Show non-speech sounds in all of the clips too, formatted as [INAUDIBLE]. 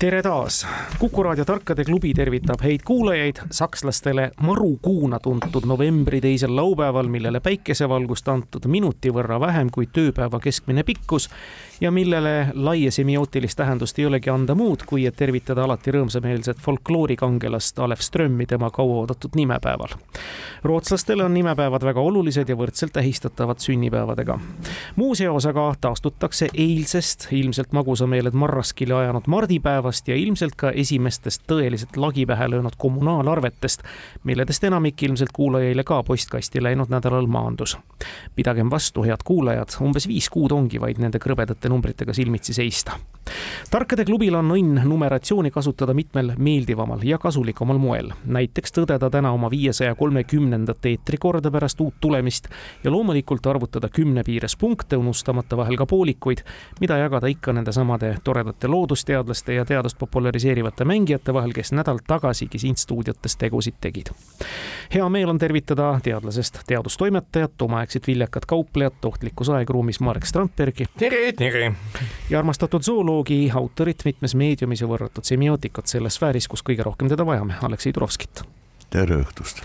tere taas, Kuku raadio Tarkade klubi tervitab häid kuulajaid sakslastele marukuuna tuntud novembri teisel laupäeval, millele päikesevalgust antud minuti võrra vähem kui tööpäeva keskmine pikkus ja millele laia semiootilist tähendust ei olegi anda muud, kui et tervitada alati rõõmsameelset folkloorikangelast Alev Strömmi tema kauaoodatud nimepäeval. rootslastele on nimepäevad väga olulised ja võrdselt tähistatavad sünnipäevadega. muuseas aga taastutakse eilsest ilmselt magusameeled marraskile ajanud mardipäeva päevast ja ilmselt ka esimestest tõeliselt lagi pähe löönud kommunaalarvetest, milledest enamik ilmselt kuulajaile ka postkasti läinud nädalal maandus. pidagem vastu, head kuulajad, umbes viis kuud ongi vaid nende krõbedate numbritega silmitsi seista. Tarkade klubil on õnn numeratsiooni kasutada mitmel meeldivamal ja kasulikumal moel, näiteks tõdeda täna oma viiesaja kolmekümnendat eetrikorda pärast uut tulemist ja loomulikult arvutada kümne piires punkte, unustamata vahel ka poolikuid, mida jagada ikka nendesamade toredate loodusteadlaste ja teadust populariseerivate mängijate vahel, kes nädal tagasigi siin stuudiotes tegusid tegid. hea meel on tervitada teadlasest teadustoimetajat, omaaegset viljakat kauplejat, ohtlikus aegruumis Marek Strandbergi. tere, tere! ja armastatud zooloogi, autorit mitmes meediumis ja võrratud semiootikat selles sfääris, kus kõige rohkem teda vajame, Aleksei Turovskit. Tere õhtust!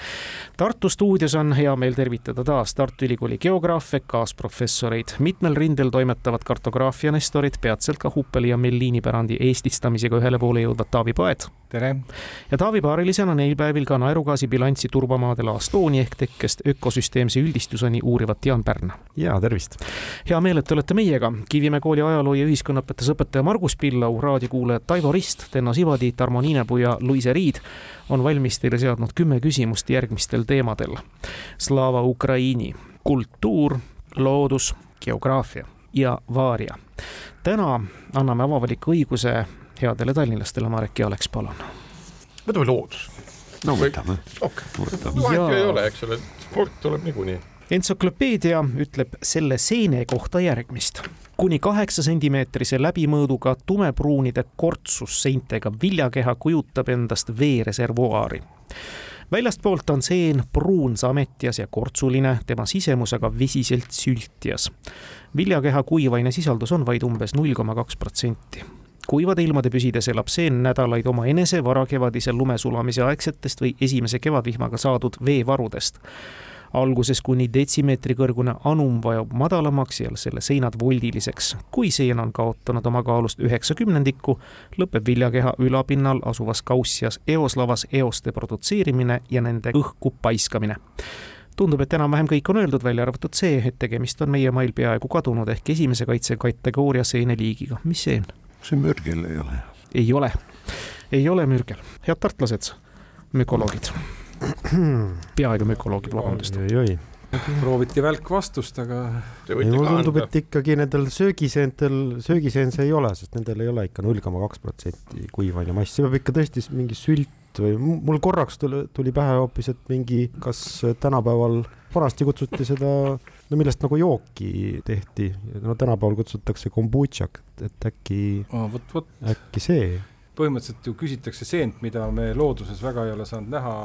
Tartu stuudios on hea meel tervitada taas Tartu Ülikooli geograafe, kaasprofessoreid, mitmel rindel toimetavad kartograafia nestorid, peatselt ka Huppeli ja Melliini pärandi eestistamisega ühele poole jõudvad Taavi Paet. tere! ja Taavi paarilisena neil päevil ka naerugaasi bilanssi turbamaadel Astooni ehk tekkest ökosüsteemse üldistuseni uurivat Jaan Pärna. ja tervist! hea meel, et te olete meiega. Kivimäe kooli ajaloo ja ühiskonnaõpetuse õpetaja Margus Pillau, raadiokuulajad Taivo Rist, Tenno Sivadi, Tarmo Niinepuu ja Luise Riid on valmis teile seadnud kümme küsimust järgmistel teemadel. Slava Ukraini, kultuur, loodus, geograafia ja vaaria. täna anname avavaliku õiguse headele tallinlastele, Marek ja Alex, palun. võtame loodus. no võtame. okei, vahet ju ei ole, eks ole, sport tuleb niikuinii entsüklopeedia ütleb selle seene kohta järgmist. Kuni kaheksa sentimeetrise läbimõõduga tumepruunide kortsusseintega viljakeha kujutab endast veereservuaari. väljastpoolt on seen pruunsametjas ja kortsuline, tema sisemus aga vesiselt sültjas. viljakeha kuivaine sisaldus on vaid umbes null koma kaks protsenti kuivade ilmade püsides elab seen nädalaid omaenese varakevadise lumesulamise aegsetest või esimese kevadvihmaga saadud veevarudest alguses kuni detsimeetri kõrgune anum vajub madalamaks ja selle seinad voldiliseks. kui seen on kaotanud oma kaalust üheksa kümnendikku, lõpeb viljakeha ülapinnal asuvas kaussias eoslavas eoste produtseerimine ja nende õhku paiskamine tundub, et enam-vähem kõik on öeldud, välja arvatud see, et tegemist on meie mail peaaegu kadunud ehk esimese kaitsekategooria seeneliigiga. mis seen? see mürgel ei ole. ei ole, ei ole mürgel. head tartlased, mükoloogid [CLEARS THROAT] peaaegu mükoloogid, vabandust. prooviti välkvastust, aga. ei, mulle tundub, et ikkagi nendel söögiseentel, söögiseen see ei ole, sest nendel ei ole ikka null koma kaks protsenti kuivaine mass, see peab ikka tõesti mingi sült või mul korraks tuli, tuli pähe hoopis, et mingi, kas tänapäeval, vanasti kutsuti seda, no millest nagu jooki tehti, no tänapäeval kutsutakse kombutšak, et äkki oh,, äkki see põhimõtteliselt ju küsitakse seent, mida me looduses väga ei ole saanud näha,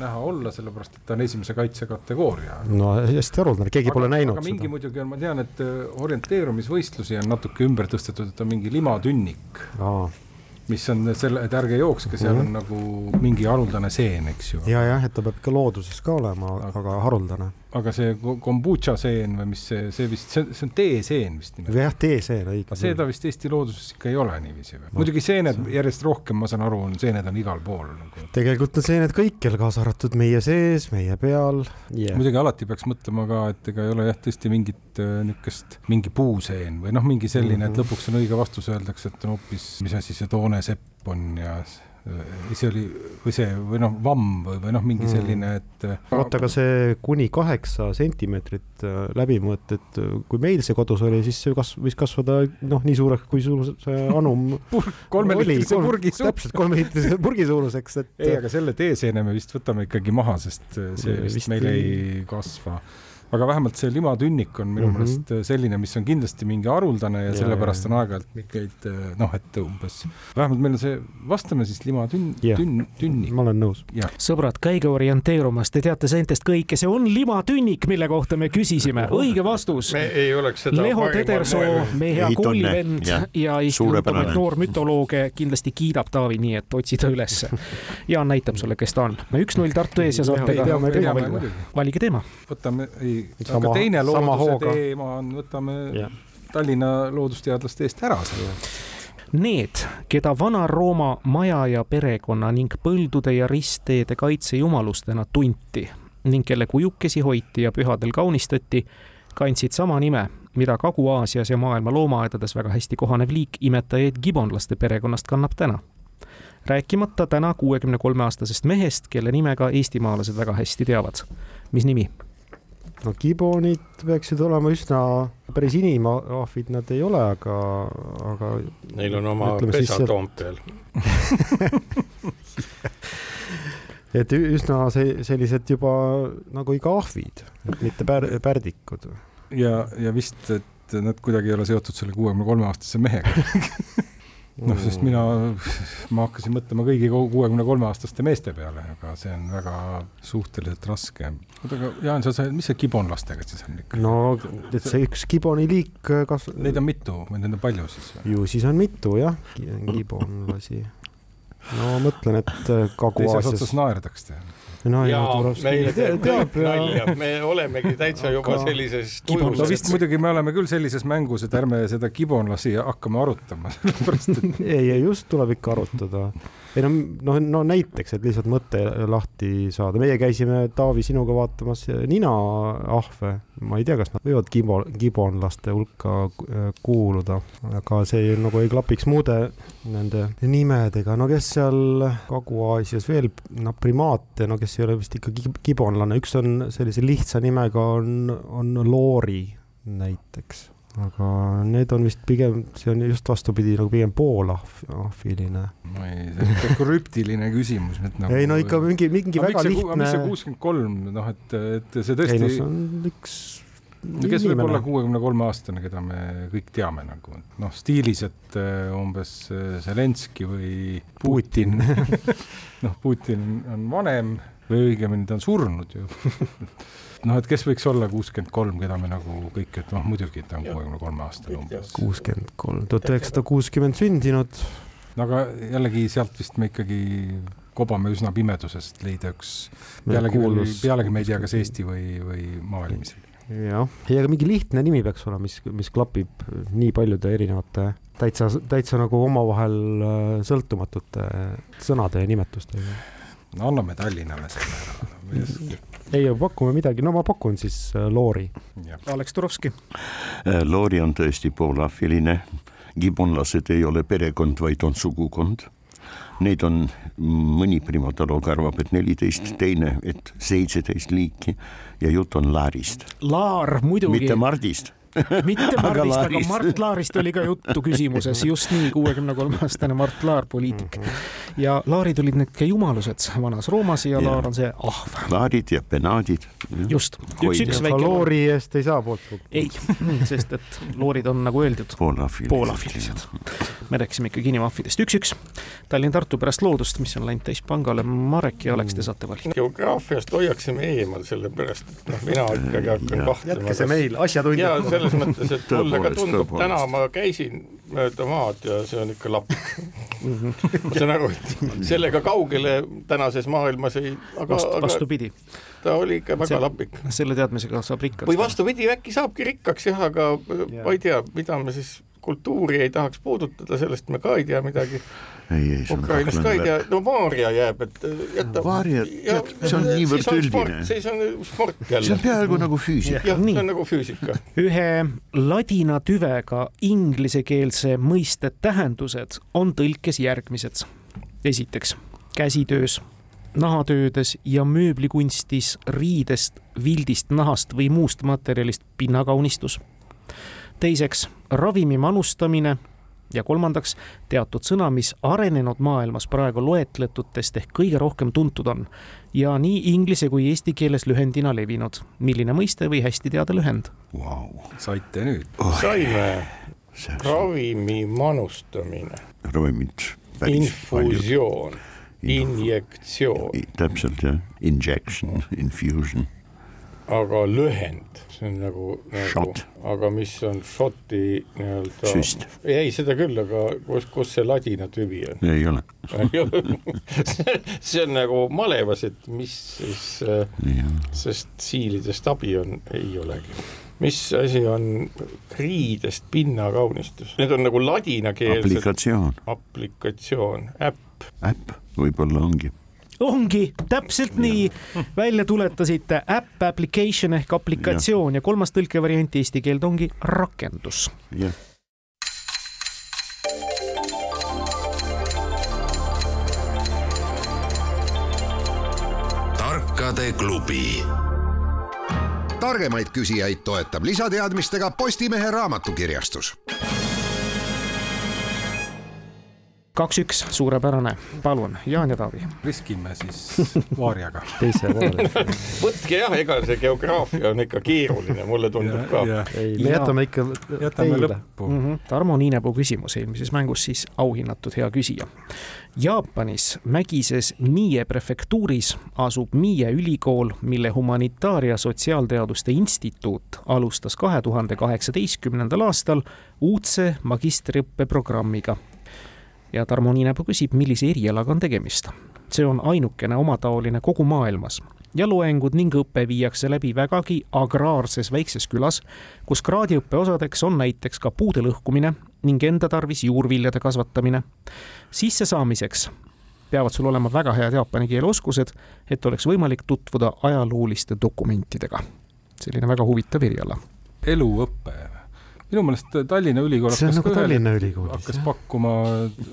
näha olla, sellepärast et ta on esimese kaitse kategooria. no hästi haruldane, keegi aga, pole näinud aga mingi seda. muidugi on, ma tean, et äh, orienteerumisvõistlusi on natuke ümber tõstetud, et on mingi limatünnik mis on selle, et ärge jookske, seal on mm -hmm. nagu mingi haruldane seen, eks ju. ja jah, et ta peab ikka looduses ka olema, aga haruldane aga see kombutša seen või mis see, see vist, see, see on teeseen vist nimelt. jah, teeseen, õige. seda vist Eesti looduses ikka ei ole niiviisi või no,? muidugi seened see... järjest rohkem, ma saan aru, on seened on igal pool nagu. tegelikult on seened kõikjal, kaasa arvatud meie sees, meie peal yeah.. muidugi alati peaks mõtlema ka, et ega ei ole jah, tõesti mingit äh, niisugust, mingi puuseen või noh, mingi selline mm, -hmm. et mhm. lõpuks on õige vastus, öeldakse, et on hoopis, mis asi see toonesepp on ja see oli või see või noh, vamm või, või noh, mingi Mm. selline, et. oota, aga see kuni kaheksa sentimeetrit äh, läbimõõt, et äh, kui meil see kodus oli, siis see kas-, võis kasvada noh, nii suureks, kui sul see anum [LAUGHS] kolmeliitrise kolm- purgi suur. täpselt kolmeliitrise purgi suuruseks, et ei, aga selle teeseene me vist võtame ikkagi maha, sest äh, see Vist vist meil ei- ei kasva. Aga vähemalt see limatünnik on minu Mhm. meelest äh, selline, mis on kindlasti mingi haruldane ja Ja, sellepärast ja, on aeg-ajalt mingeid äh, noh, et umbes, vähemalt meil on see, vastame siis limatünn, tünn, tünnik. ma olen nõus. sõbrad, käige orienteerumas, te teate seentest kõike, see on limatünnik, mille kohta me küsisime, õige vastus. me ei oleks seda Leho Tedersoo meie hea koolivend jah. ja Eesti tuttavaid noormütolooge kindlasti kiidab Taavi, nii et otsi ta ülesse. Jaan näitab sulle, kes ta on. üks-null Tartu ees ja saate Ei, ka valige teema. võtame, ei, Sama- aga teine sama looduse hooga. teema on, võtame Jah. Tallinna loodusteadlaste eest ära selle. Need, keda Vana-Rooma maja ja perekonna ning põldude ja ristteede kaitsejumalustena tunti ning kelle kujukesi hoiti ja pühadel kaunistati, kandsid sama nime, mida Kagu-Aasias ja maailma loomaaedades väga hästi kohanev liik imetajaid gibonlaste perekonnast kannab täna. rääkimata täna kuuekümne kolme aastasest mehest, kelle nime ka eestimaalased väga hästi teavad. mis nimi? No gibonid peaksid olema üsna, päris inimahvid nad ei ole, aga, aga Neil on oma pesa Toompeal. et üsna see, sellised juba nagu ikka ahvid, mitte pär-, pärdikud. ja, ja vist, et nad kuidagi ei ole seotud selle kuuekümne kolme aastase mehega. [LAUGHS] noh, sest mina, ma hakkasin mõtlema kõigi kuuekümne kolme aastaste meeste peale, aga see on väga suhteliselt raske. oota, aga Jaan, sa said, mis see kibonlastega siis on ikka? no, et see üks giboni liik kas-, Neid on mitu või neid on palju siis ju siis on mitu jah, gibonlasi. no ma mõtlen, et äh, teises otsas Kagu-Aasias. naerdakse. No ja tuleb meile teeb teab nalja, me olemegi täitsa juba Aga- sellises Kibon- no tujus, vist muidugi me oleme küll sellises mängus, et ärme seda kibonlasi hakkame arutama, [LAUGHS] sellepärast et [LAUGHS] ei, ei just tuleb ikka arutada. ei no, no, no näiteks, et lihtsalt mõte lahti saada, meie käisime Taavi sinuga vaatamas ninaahve, ma ei tea, kas nad võivad gibo-, gibonlaste hulka äh, kuuluda, aga see nagu ei klapiks muude nende nimedega, no kes seal Kagu-Aasias veel, no primaate, no kes ei ole vist ikka gib- gibonlane, üks on sellise lihtsa nimega on, on loori näiteks aga need on vist pigem, see on just vastupidi nagu pigem poolahviline. ma ei, see on ikka krüptiline küsimus. Nagu, ei no ikka mingi, mingi aga väga see, miks see lihtne. kuuskümmend kolm, noh, et, et see ei no tõesti see on üks kes võib olla kuuekümne kolme aastane, keda me kõik teame nagu, noh, stiilis, et äh, umbes äh, Zelenskõi või Putin, [LAUGHS] noh, Putin on vanem või õigemini ta on surnud ju. [LAUGHS] noh, et kes võiks olla kuuskümmend kolm, keda me nagu kõik ütleme, noh muidugi ta on kuuekümne kolme aastane umbes. kuuskümmend kolm, tuhat üheksasada kuuskümmend sündinud. no aga jällegi sealt vist me ikkagi kobame üsna pimedusest leida üks, pealegi, pealegi me ei tea, kas Eesti või, või maailm isegi. jah, ei aga mingi lihtne nimi peaks olema, mis, mis klapib nii paljude erinevate täitsa, täitsa nagu omavahel äh, sõltumatute sõnade ja nimetustega. No anname Tallinnale selle ära. [LAUGHS] ei, pakume midagi, no ma pakun siis äh, Loori. Alex Turovski. Loori on tõesti poolahviline, gibonlased ei ole perekond, vaid on sugukond. Neid on mõni primatoloog arvab, et neliteist, teine, et seitseteist liiki ja jutt on laarist, Laar muidugi, mitte Mardist. [LAUGHS] mitte aga Mardist, aga Laarist. Mart Laarist oli ka juttu küsimuses, just nii, kuuekümne kolme aastane Mart Laar, poliitik. ja Laarid olid need ka jumalused Vanas-Roomas ja Jaa. Laar on see ahv, laarid ja penaadid. just, üks-üks aga väike. Loori eest ei saa poolt. ei, sest et loorid on nagu öeldud, poolahvilised. poolahvilised. me rääkisime ikkagi inimahvidest, üks-üks. Tallinn-Tartu pärast loodust, mis on läinud täispangale, Marek ja Alex, te saate valida. geograafiast hoiaksime eemal, sellepärast et noh, mina ikkagi hakkan kahtlema. jätke see meil, asjatundjad ja. Selles mõttes, et mulle ka tundub, täna ma käisin mööda maad ja see on ikka lapik. ma saan aru, et sellega kaugele tänases maailmas ei, aga, Vastu, aga vastupidi, ta oli ikka väga See- lapik. selle teadmisega saab rikkaks. või vastupidi, äkki saabki rikkaks jah, aga Jaa. ma ei tea, mida me siis kultuuri ei tahaks puudutada, sellest me ka ei tea midagi, ei, ei, see on Ukrainast ka ei tea, no Vaaria jääb, et jäta. Vaaria, tead, see on niivõrd üldine. siis on sport see jälle on. peaaegu nagu füüsika. jah, see on nagu füüsika. ühe ladina tüvega inglisekeelse mõiste tähendused on tõlkes järgmised. esiteks, käsitöös, nahatöödes ja mööblikunstis riidest, vildist, nahast või muust materjalist pinnakaunistus. Teiseks, ravimi manustamine. Ja kolmandaks, teatud sõna, mis arenenud maailmas praegu loetletutest ehk kõige rohkem tuntud on. Ja nii inglise kui eesti keeles lühendina levinud. milline mõiste või hästi teada lühend? Vau, saite nüüd. saime ravimi manustamine, ravimid. infusioon, injektsioon, täpselt jah, injection, infusion, aga lühend, see on nagu, nagu aga mis on šoti nii-öelda Süst. ei, seda küll, aga kus, kus see ladina tüvi on? ei ole. [LAUGHS] see on nagu malevas, et mis siis sest siilidest abi on, ei olegi. mis asi on riidest pinnakaunistus? Need on nagu ladinakeelsed aplikatsioon, aplikatsioon, äpp. äpp võib-olla ongi. Ongi täpselt nii, välja tuletasite äpp application ehk aplikatsioon ja kolmas tõlkevariant eesti keelde ongi rakendus. Jah, tarkade klubi. Targemaid küsijaid toetab lisateadmistega Postimehe raamatukirjastus kaks-üks, suurepärane, palun, Jaan ja Taavi. riskime siis Vaarjaga. [LAUGHS] teise poole. võtke jah, ega see geograafia on ikka keeruline, mulle tundub ka. ei, me jätame ikka jätame teile. lõppu. mm. -hmm. Tarmo Niinepuu küsimus eelmises mängus siis auhinnatud hea küsija. Jaapanis mägises Mie prefektuuris asub Mie ülikool, mille humanitaar- ja sotsiaalteaduste instituut alustas kahe tuhande kaheksateistkümnendal aastal uudse magistriõppe programmiga. Ja Tarmo Niinepuu küsib, millise erialaga on tegemist. see on ainukene omataoline kogu maailmas ja loengud ning õpe viiakse läbi vägagi agraarses väikses külas kus kraadiõppe osadeks on näiteks ka puude lõhkumine ning enda tarvis juurviljade kasvatamine. sissesaamiseks peavad sul olema väga head jaapani keele oskused, et oleks võimalik tutvuda ajalooliste dokumentidega. selline väga huvitav eriala. eluõpe. Minu meelest Tallinna Ülikool see on nagu Tallinna Ülikoolis hakkas jah. pakkuma,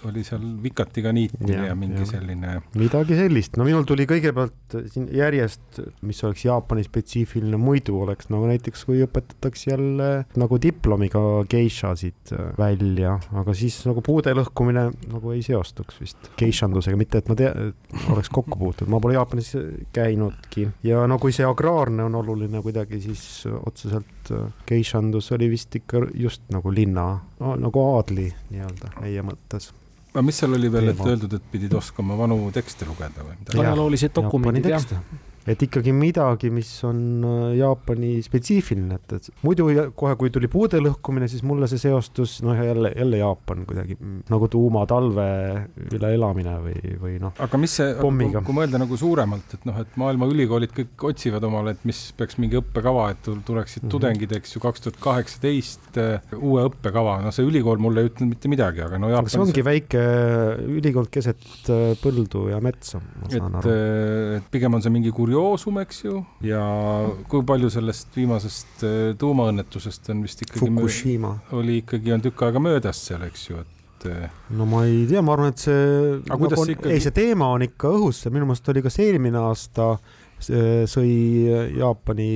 oli seal vikatiga niitmine ja, ja mingi jah. selline midagi sellist, no minul tuli kõigepealt siin järjest, mis oleks Jaapani spetsiifiline, muidu oleks nagu näiteks, kui õpetatakse jälle nagu diplomiga geishasid välja, aga siis nagu puude lõhkumine nagu ei seostuks vist geishandusega, mitte et ma tea, oleks kokku puutunud, ma pole Jaapanis käinudki. Ja no kui see agraarne on oluline kuidagi, siis otseselt geishandus oli vist ikka just nagu linna no,, nagu aadli nii-öelda meie mõttes. aga mis seal oli veel, et öeldud, et pidid oskama vanu tekste lugeda või midagi? Jah, ajaloolised dokumendid jah, et ikkagi midagi, mis on äh, Jaapani spetsiifiline, et, et muidu kohe, kui tuli puude lõhkumine, siis mulle see seostus noh, jälle, jälle Jaapan kuidagi nagu tuuma talve üleelamine või, või noh, aga mis see, Pommiga. kui mõelda nagu suuremalt, et noh, et maailma ülikoolid kõik otsivad omale, et mis peaks mingi õppekava, et tul- tuleksid mm. -hmm. tudengid, eks ju, kaks tuhat kaheksateist uue õppekava, no see ülikool mulle ei ütelnud mitte midagi, aga no Jaapanis see ongi väike ülikool keset äh, põldu ja metsa, ma saan et aru., et pigem on see mingi kurioosum, eks ju, ja kui palju sellest viimasest eh, tuumaõnnetusest on vist ikkagi, Fukushima, oli ikkagi, on tükk aega möödas seal, eks ju, et eh, no ma ei tea, ma arvan, et see, Aga kuidas see ikkagi- ei, see teema on ikka õhus, minu meelest oli kas eelmine aasta see sõi Jaapani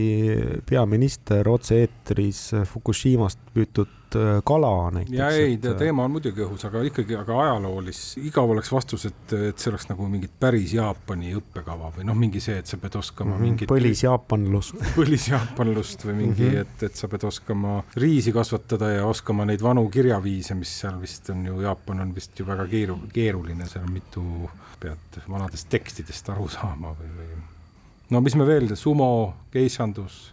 peaminister otse-eetris Fukushimast püütud äh, kala näiteks. ja ei, teema on muidugi õhus, aga ikkagi, aga ajaloolis igav oleks vastus, et, et see oleks nagu mingit päris Jaapani õppekava või noh, mingi see, et sa pead oskama mm -hmm. mingit põlisjaapanlus. [LAUGHS] põlisjaapanlust või mingi mm. -hmm. et, et sa pead oskama riisi kasvatada ja oskama neid vanu kirjaviise, mis seal vist on ju, Jaapan on vist ju väga keeru-, keeruline, seal on mitu, pead vanadest tekstidest aru saama või, või no mis me veel, sumo, geishandus,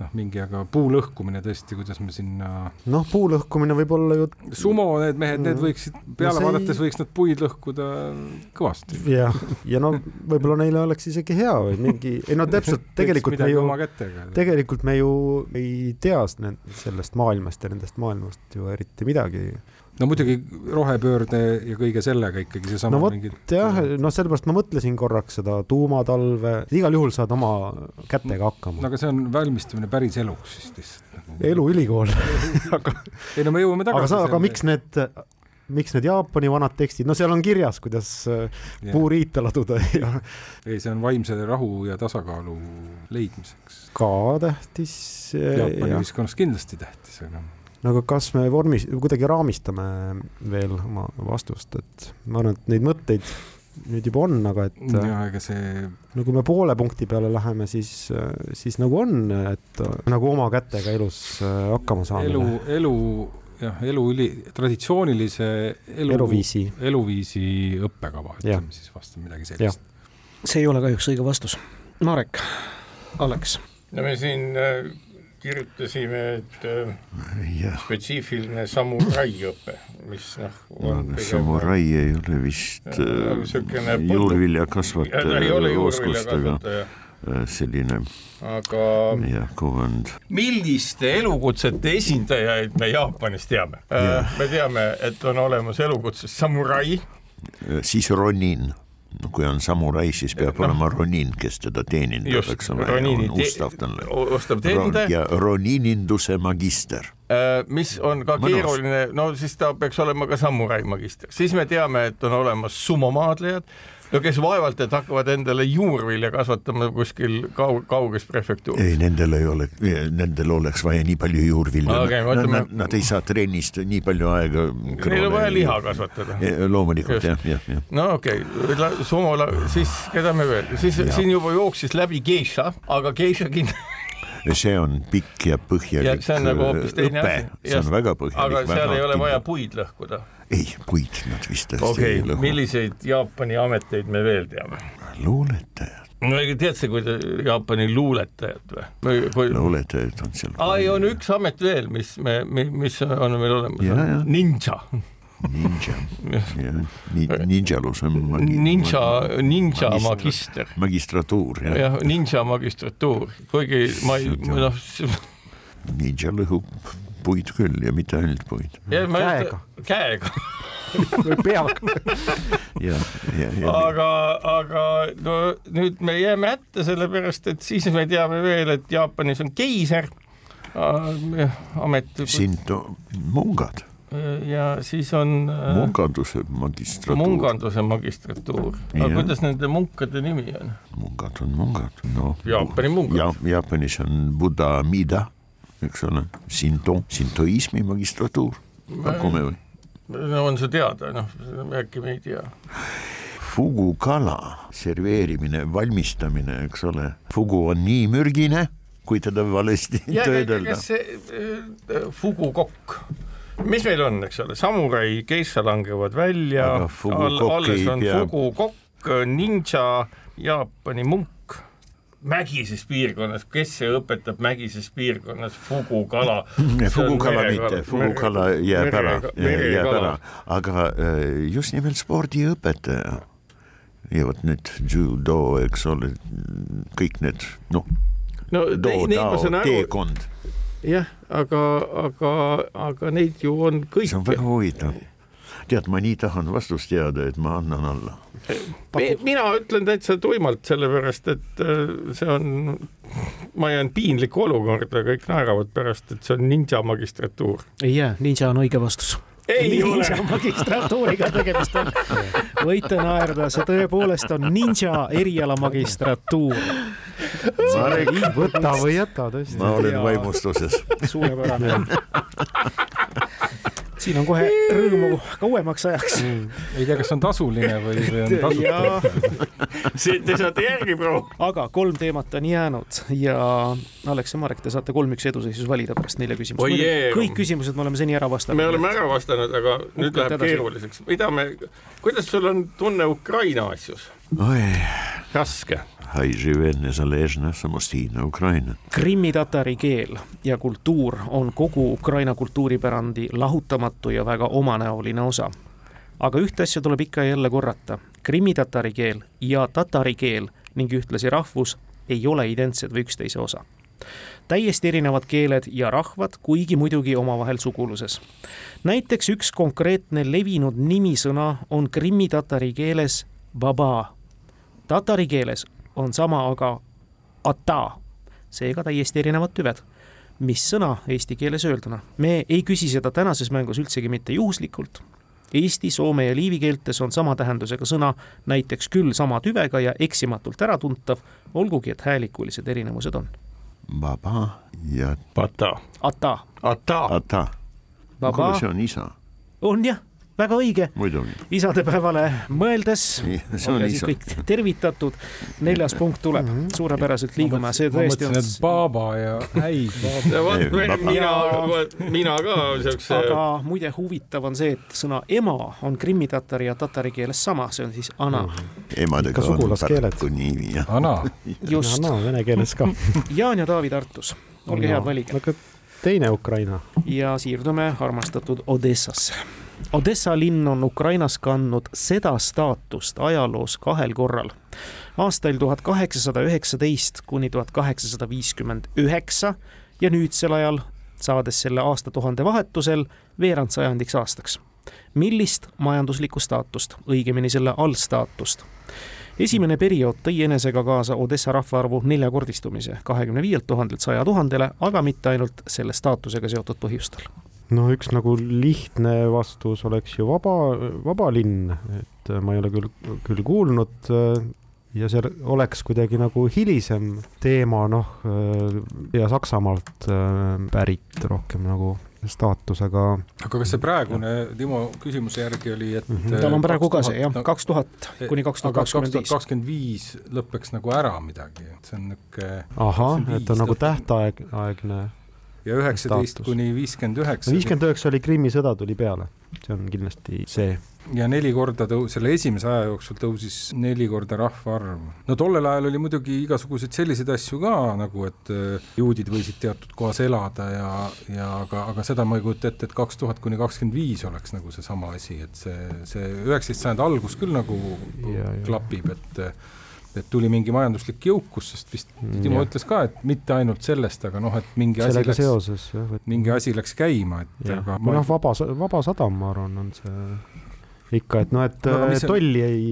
noh, mingi, aga puu lõhkumine tõesti, kuidas me sinna noh, puu lõhkumine võib olla ju sumo, need mehed, need Mhm. võiksid, peale No no ei- vaadates võiks nad puid lõhkuda kõvasti. jah, ja no võib-olla neile oleks isegi hea või mingi, ei no täpselt, tegelikult me ju tegelikult me ju ei tea sellest maailmast ja nendest maailmast ju eriti midagi. No muidugi rohepöörde ja kõige sellega ikkagi seesama No vot, mingi jah, noh, sellepärast ma mõtlesin korraks seda tuumatalve, igal juhul saad oma kätega no hakkama. aga see on valmistumine päris eluks siis lihtsalt nagu. eluülikool, [LAUGHS] ei no me jõuame aga tagasi sa, aga miks need, miks need Jaapani vanad tekstid, no seal on kirjas, kuidas äh, puuriita laduda ja. ei, see on vaimse rahu ja tasakaalu leidmiseks. ka tähtis. Jaapani ühiskonnas kindlasti tähtis, aga no aga kas me vormis, kuidagi raamistame veel oma vastust, et ma arvan, et neid mõtteid nüüd juba on, aga et. ja ega see. no kui me poole punkti peale läheme, siis, siis nagu on, et nagu oma kätega elus äh, hakkama saamine. elu, elu jah, elu, traditsioonilise elu, eluviisi, eluviisi õppekava, ütleme siis vast midagi sellist. see ei ole kahjuks õige vastus. Marek, Alex. no me siin äh, kirjutasime, et äh, spetsiifiline samuraiõpe, mis noh no, samurai ei ole vist äh, juurviljakasvataja oskustega äh, selline aga jah, kuvand. milliste elukutsete esindajaid me Jaapanis teame ja.? me teame, et on olemas elukutse samurai. siis ronin no kui on samurai, siis peab no. olema ronin, kes teda teenindab, eks ole, on ustav talle. ustav teenindaja. ja ronininduse magister. Äh, mis on ka Mõnus. keeruline, no siis ta peaks olema ka samurai magister, siis me teame, et on olemas sumomaadlejad no kes vaevalt, et hakkavad endale juurvilja kasvatama kuskil kaug-, kauges prefektuuris. ei, nendel ei ole, nendel oleks vaja nii palju juurvilja okay,. Nad, nad, nad ei saa trennist nii palju aega. Neil on vaja liha kasvatada. loomulikult jah, jah, jah. no okei okay., sumola, siis keda me veel, siis ja. siin juba jooksis läbi geisha, aga geisha kindlasti [LAUGHS] see on pikk ja põhjalik ja nagu õpe, see on väga põhjalik. aga seal ei ole vaja puid lõhkuda ei, puid nad vist tõesti okay, ei lõhu. milliseid Jaapani ameteid me veel teame? luuletajad. no tead sa, kui Jaapani luuletajad või, või...? luuletajad on seal. aa, ei on üks amet veel, mis me, mis on meil olemas, ninja ninja, ninjalus on magi, ninja, ninja magistra, magister. magistratuur, jah. jah, ninja magistratuur, kuigi ma ei, noh. ninja lõhub puid küll ja mitte ainult puid. käega. käega [LAUGHS] või peaga [LAUGHS] ja, ja, ja. aga, aga no nüüd me jääme hätta, sellepärast et siis me teame veel, et Jaapanis on keiser äh,, amet. Shinto mungad ja siis on äh, munganduse magistratuur. munganduse magistratuur, aga ja. kuidas nende munkade nimi on? mungad on mungad, noh. Jaapani mungad ja,. Jaapanis on Buddha Mida eks ole, Sinto, sintoismi magistratuur, pakume või? no on see teada, noh, äkki me ei tea. Fugu kala serveerimine, valmistamine, eks ole, fugu on nii mürgine, kui teda valesti töödelda. äh, fugu kokk, mis meil on, eks ole, samurai, geisha langevad välja, all, alles on pea... fugu kokk, ninja, Jaapani munk mägises piirkonnas, kes see õpetab mägises piirkonnas fugukala? [LAUGHS] fugukala mitte, fugukala jääb ära, jääb ära, aga äh, just nimelt spordiõpetaja. ja vot nüüd judo, eks ole, kõik need noh no, no, teekond. Jah, aga, aga, aga neid ju on kõik. see on väga huvitav tead, ma nii tahan vastust teada, et ma annan alla. mina ütlen täitsa tuimalt, sellepärast et äh, see on, ma jään piinlikku olukorda, kõik naeravad pärast, et see on ninja magistratuur. ei jää, ninja on õige vastus ninja [LAUGHS] magistratuuriga tegemist on. võite naerda, see tõepoolest on ninja eriala magistratuur. Võta või jäta tõesti. ma olen vaimustuses. suurepärane [LAUGHS] siin on kohe rõõmu kauemaks ajaks mm.. ei tea, kas on tasuline või, või on tasuta Te saate järgi proua. aga kolm teemat on jäänud ja Alex ja Marek, te saate kolm-üks eduseisus valida pärast nelja küsimust. kõik küsimused me oleme seni ära vastanud. me oleme ära vastanud, aga nüüd läheb edasi. keeruliseks. mida me, kuidas sul on tunne Ukraina asjus? Oj. raske. Krimmi-tatari keel ja kultuur on kogu Ukraina kultuuripärandi lahutamatu ja väga omanäoline osa. aga ühte asja tuleb ikka ja jälle korrata. Krimmi-tatari keel ja tatari keel ning ühtlasi rahvus ei ole identsed või üksteise osa täiesti erinevad keeled ja rahvad, kuigi muidugi omavahel suguluses. näiteks üks konkreetne levinud nimisõna on krimmi-tatari keeles baba Tatari keeles on sama aga ata, seega täiesti erinevad tüved. mis sõna eesti keeles öelduna? me ei küsi seda tänases mängus üldsegi mitte juhuslikult, Eesti, soome ja liivi keeltes on sama tähendusega sõna näiteks küll sama tüvega ja eksimatult äratuntav, olgugi et häälikulised erinevused on. Baba ja Pata. Ata. Ata. Ata. Baba. see on isa. on jah väga õige. isadepäevale mõeldes [LAUGHS] olge siis kõik tervitatud. neljas punkt tuleb, mhm. suurepäraselt liigume, see tõesti on. Baba ja häi. [LAUGHS] mina, mina ka siukse. aga muide huvitav on see, et sõna ema on krimmi-tatari ja tatari keeles sama, see on siis ana. Mhm. emadega on Tartu nimi jah. ana. [LAUGHS] just. vene keeles ka. Jaan ja Taavi Tartus, olge head, valige. teine Ukraina. ja siirdume armastatud Odessasse Odessa linn on Ukrainas kandnud seda staatust ajaloos kahel korral. aastail tuhat kaheksasada üheksateist kuni tuhat kaheksasada viiskümmend üheksa ja nüüdsel ajal, saades selle aastatuhande vahetusel veerandsajandiks aastaks. millist majanduslikku staatust, õigemini selle allstaatust? esimene periood tõi enesega kaasa Odessa rahvaarvu neljakordistumise kahekümne viielt tuhandelt saja tuhandele, aga mitte ainult selle staatusega seotud põhjustel no üks nagu lihtne vastus oleks ju vaba, vaba linn, et ma ei ole küll, küll kuulnud ja see oleks kuidagi nagu hilisem teema, noh, ja Saksamaalt pärit rohkem nagu staatusega. aga kas see praegune Timo küsimuse järgi oli, et mm -hmm. tal on praegu ka see jah, kaks tuhat kuni kaks tuhat kakskümmend viis. kakskümmend viis lõpeks nagu ära midagi, et see on niisugune. ahah, et on nagu tähtaegne ja üheksateist kuni viiskümmend üheksa. viiskümmend üheksa oli Krimmi sõda tuli peale, see on kindlasti see. ja neli korda tõu-, selle esimese aja jooksul tõusis neli korda rahvaarv. no tollel ajal oli muidugi igasuguseid selliseid asju ka nagu, et äh, juudid võisid teatud kohas elada ja, ja aga, aga seda ma ei kujuta ette, et kaks tuhat kuni kakskümmend viis oleks nagu seesama asi, et see, see üheksateist sajandi algus küll nagu ja, klapib, et et tuli mingi majanduslik jõukus, sest vist mm, Timo ja. ütles ka, et mitte ainult sellest, aga noh, et mingi asi läks, seoses, jah, et mingi asi läks käima, et ja. aga noh, Vaba, Vaba Sadam, ma arvan, on see ikka, et noh, et no, äh, tolli ei,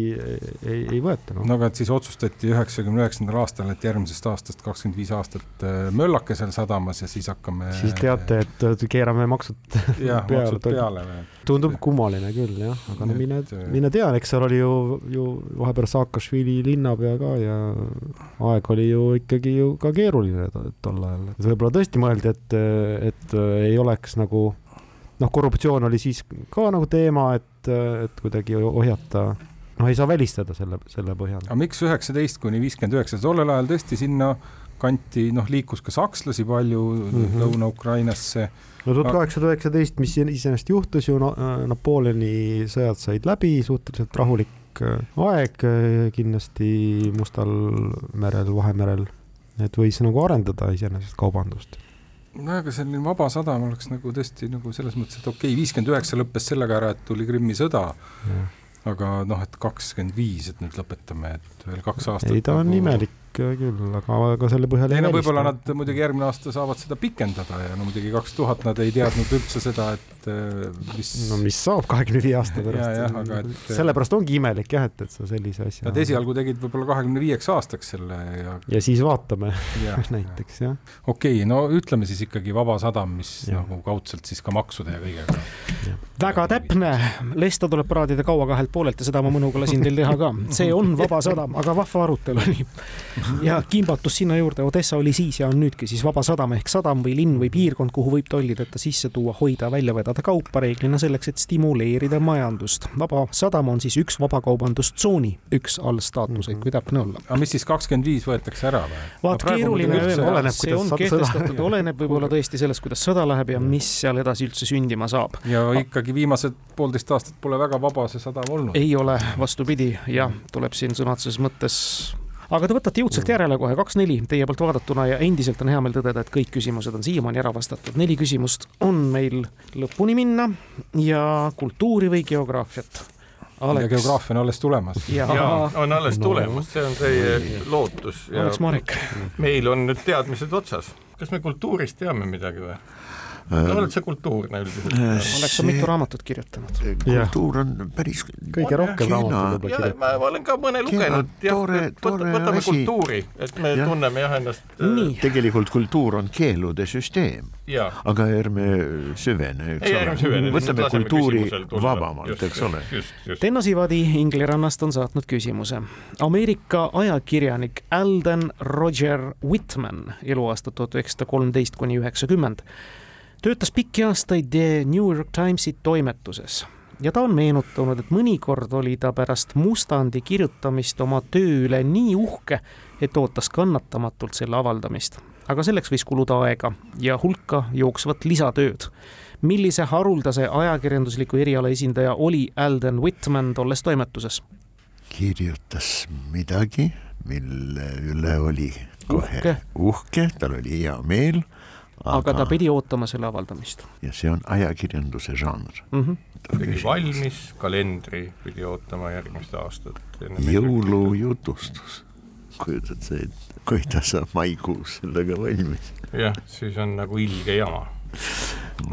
ei, ei võeta no.. no aga et siis otsustati üheksakümne üheksandal aastal, et järgmisest aastast kakskümmend viis aastat äh, möllake seal sadamas ja siis hakkame. siis teate, et keerame maksud [LAUGHS] jah, maksud peale. tundub kummaline küll jah, aga no mine, mine tea, eks seal oli ju, ju vahepeal Saakašvili linnapea ka ja aeg oli ju ikkagi ju ka keeruline tol ajal. võib-olla tõesti mõeldi, et, et ei oleks nagu noh, korruptsioon oli siis ka nagu teema, et, et kuidagi ohjata noh, ei saa välistada selle, selle põhjal. aga miks üheksateist kuni viiskümmend üheksa, tollel ajal tõesti sinna kanti noh, liikus ka sakslasi palju mm -hmm. Lõuna-Ukrainasse. no tuhat kaheksasada üheksateist, mis iseenesest juhtus ju, Napoleoni sõjad said läbi, suhteliselt rahulik äh, aeg äh, kindlasti Mustal merel, Vahemerel, et võis nagu arendada iseenesest kaubandust no aga selline Vaba Sadam oleks nagu tõesti nagu selles mõttes, et okei okay,, viiskümmend üheksa lõppes sellega ära, et tuli Krimmi sõda, aga noh, et kakskümmend viis, et nüüd lõpetame, et veel kaks aastat. ei, ta on nagu... imelik küll, aga, aga selle põhjal ei no võib-olla nad muidugi järgmine aasta saavad seda pikendada ja no muidugi kaks tuhat nad ei teadnud üldse seda, et äh, mis no mis saab kahekümne viie aasta pärast. Et... sellepärast ongi imelik jah, et, et sa sellise asja Nad esialgu tegid võib-olla kahekümne viieks aastaks selle ja ja siis vaatame ja, [LAUGHS] näiteks jah. okei okay,, no ütleme siis ikkagi Vaba Sadam, mis ja. nagu kaudselt siis ka maksude ja kõigega. väga täpne, Lesta tuleb paraadida kaua kahelt poolelt ja seda ma mõnuga lasin teil teha ka. see on Vaba Sadam, aga vahva arutelu oli ja kimbatus sinna juurde, Odessa oli siis ja on nüüdki siis vaba sadam ehk sadam või linn või piirkond, kuhu võib tollideta sisse tuua, hoida, välja vedada kaupa reeglina selleks, et stimuleerida majandust. vaba sadam on siis üks vabakaubandustsooni üks allstaatuseid mm, -hmm. kui täpne olla. aga mis siis kakskümmend viis võetakse ära või? vaat keeruline öelda, see on kehtestatud, [LAUGHS] oleneb võib-olla tõesti sellest, kuidas sõda läheb ja mis seal edasi üldse sündima saab. ja ikkagi viimased poolteist aastat pole väga vaba see sadam olnud. ei ole, vastupidi, jah, tuleb siin sõna otseses mõttes aga te võtate jõudsalt järele kohe, kaks-neli teie poolt vaadatuna ja endiselt on hea meel tõdeda, et kõik küsimused on siiamaani ära vastatud. neli küsimust on meil lõpuni minna ja kultuuri või geograafiat Alex. ja geograafia on alles tulemas. jaa, on alles no. tulemas, see on teie lootus. Alex Marek. meil on nüüd teadmised otsas. kas me kultuurist teame midagi või? Oled sa kultuurne üldiselt? oleks sa mitu raamatut kirjutanud? kultuur on päris kõige rohkem raamatuid võib-olla ja ma, olen ka mõne lugenud, jah, võtame asi. kultuuri, et me ja. tunneme jah ennast. tegelikult kultuur on keelude süsteem, aga ärme süvene, eks ole, võtame kultuuri vabamalt, eks ole. Tenno Sivadi Inglirannast on saatnud küsimuse. Ameerika ajakirjanik Alden Roger Whitman, eluaasta tuhat üheksasada kolmteist kuni üheksakümmend, töötas pikki aastaid The New York Timesi toimetuses ja ta on meenutanud, et mõnikord oli ta pärast mustandi kirjutamist oma töö üle nii uhke, et ootas kannatamatult selle avaldamist. aga selleks võis kuluda aega ja hulka jooksvat lisatööd millise haruldase ajakirjandusliku eriala esindaja oli Alden Whitman tolles toimetuses? kirjutas midagi, mille üle oli kohe uhke, uhke, tal oli hea meel. Aga ta pidi ootama selle avaldamist. ja see on ajakirjanduse žanr mm. -hmm. ta tegi valmis kalendri, pidi ootama järgmist aastat. jõulujutustus, kujutad sa ette, kui ta saab maikuus sellega valmis? jah, siis on nagu ilge jama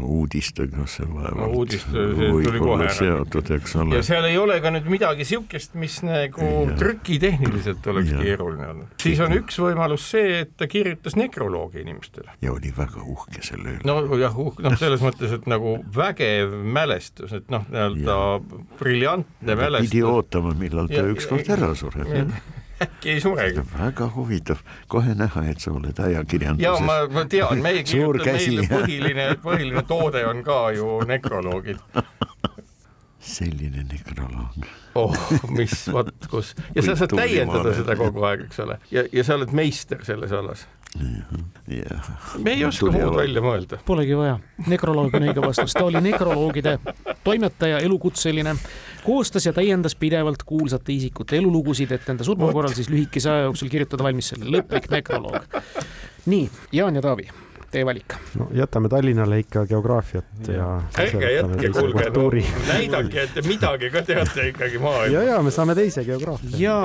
uudistega see vaevalt no, uudist, tuli kohe seotud, eks ole. ja seal ei ole ka nüüd midagi niisugust, mis nagu trükitehniliselt oleks ja. keeruline olnud. siis on üks võimalus see, et ta kirjutas nekroloogi inimestele. ja oli väga uhke selle üle. no jah, uh, noh, selles mõttes, et nagu vägev mälestus, et noh, nii-öelda briljantne mälestus. pidi ootama, millal ta ükskord ära sureb äkki ei suregi. väga huvitav, kohe näha, et sa oled ajakirjanduses. ja ma, ma tean, meie kirjutame, põhiline, põhiline toode on ka ju nekroloogid [LAUGHS] selline nekroloog. oh, mis, [LAUGHS] vot kus ja sa saad täiendada seda kogu aeg, eks ole, ja, ja sa oled meister selles alas. Jah. me ei oska muud välja mõelda. Polegi vaja, nekroloog on õige vastus, ta oli nekroloogide toimetaja, elukutseline, koostas ja täiendas pidevalt kuulsate isikute elulugusid, et enda surma korral siis lühikese aja jooksul kirjutada valmis selle lõplik nekroloog. nii, Jaan ja Taavi teie valik? no jätame Tallinnale ikka geograafiat ja, ärge jätke, kuulge, no näidake, et te midagi ka teate ikkagi maailmas. ja, ja me saame teise geograafia. ja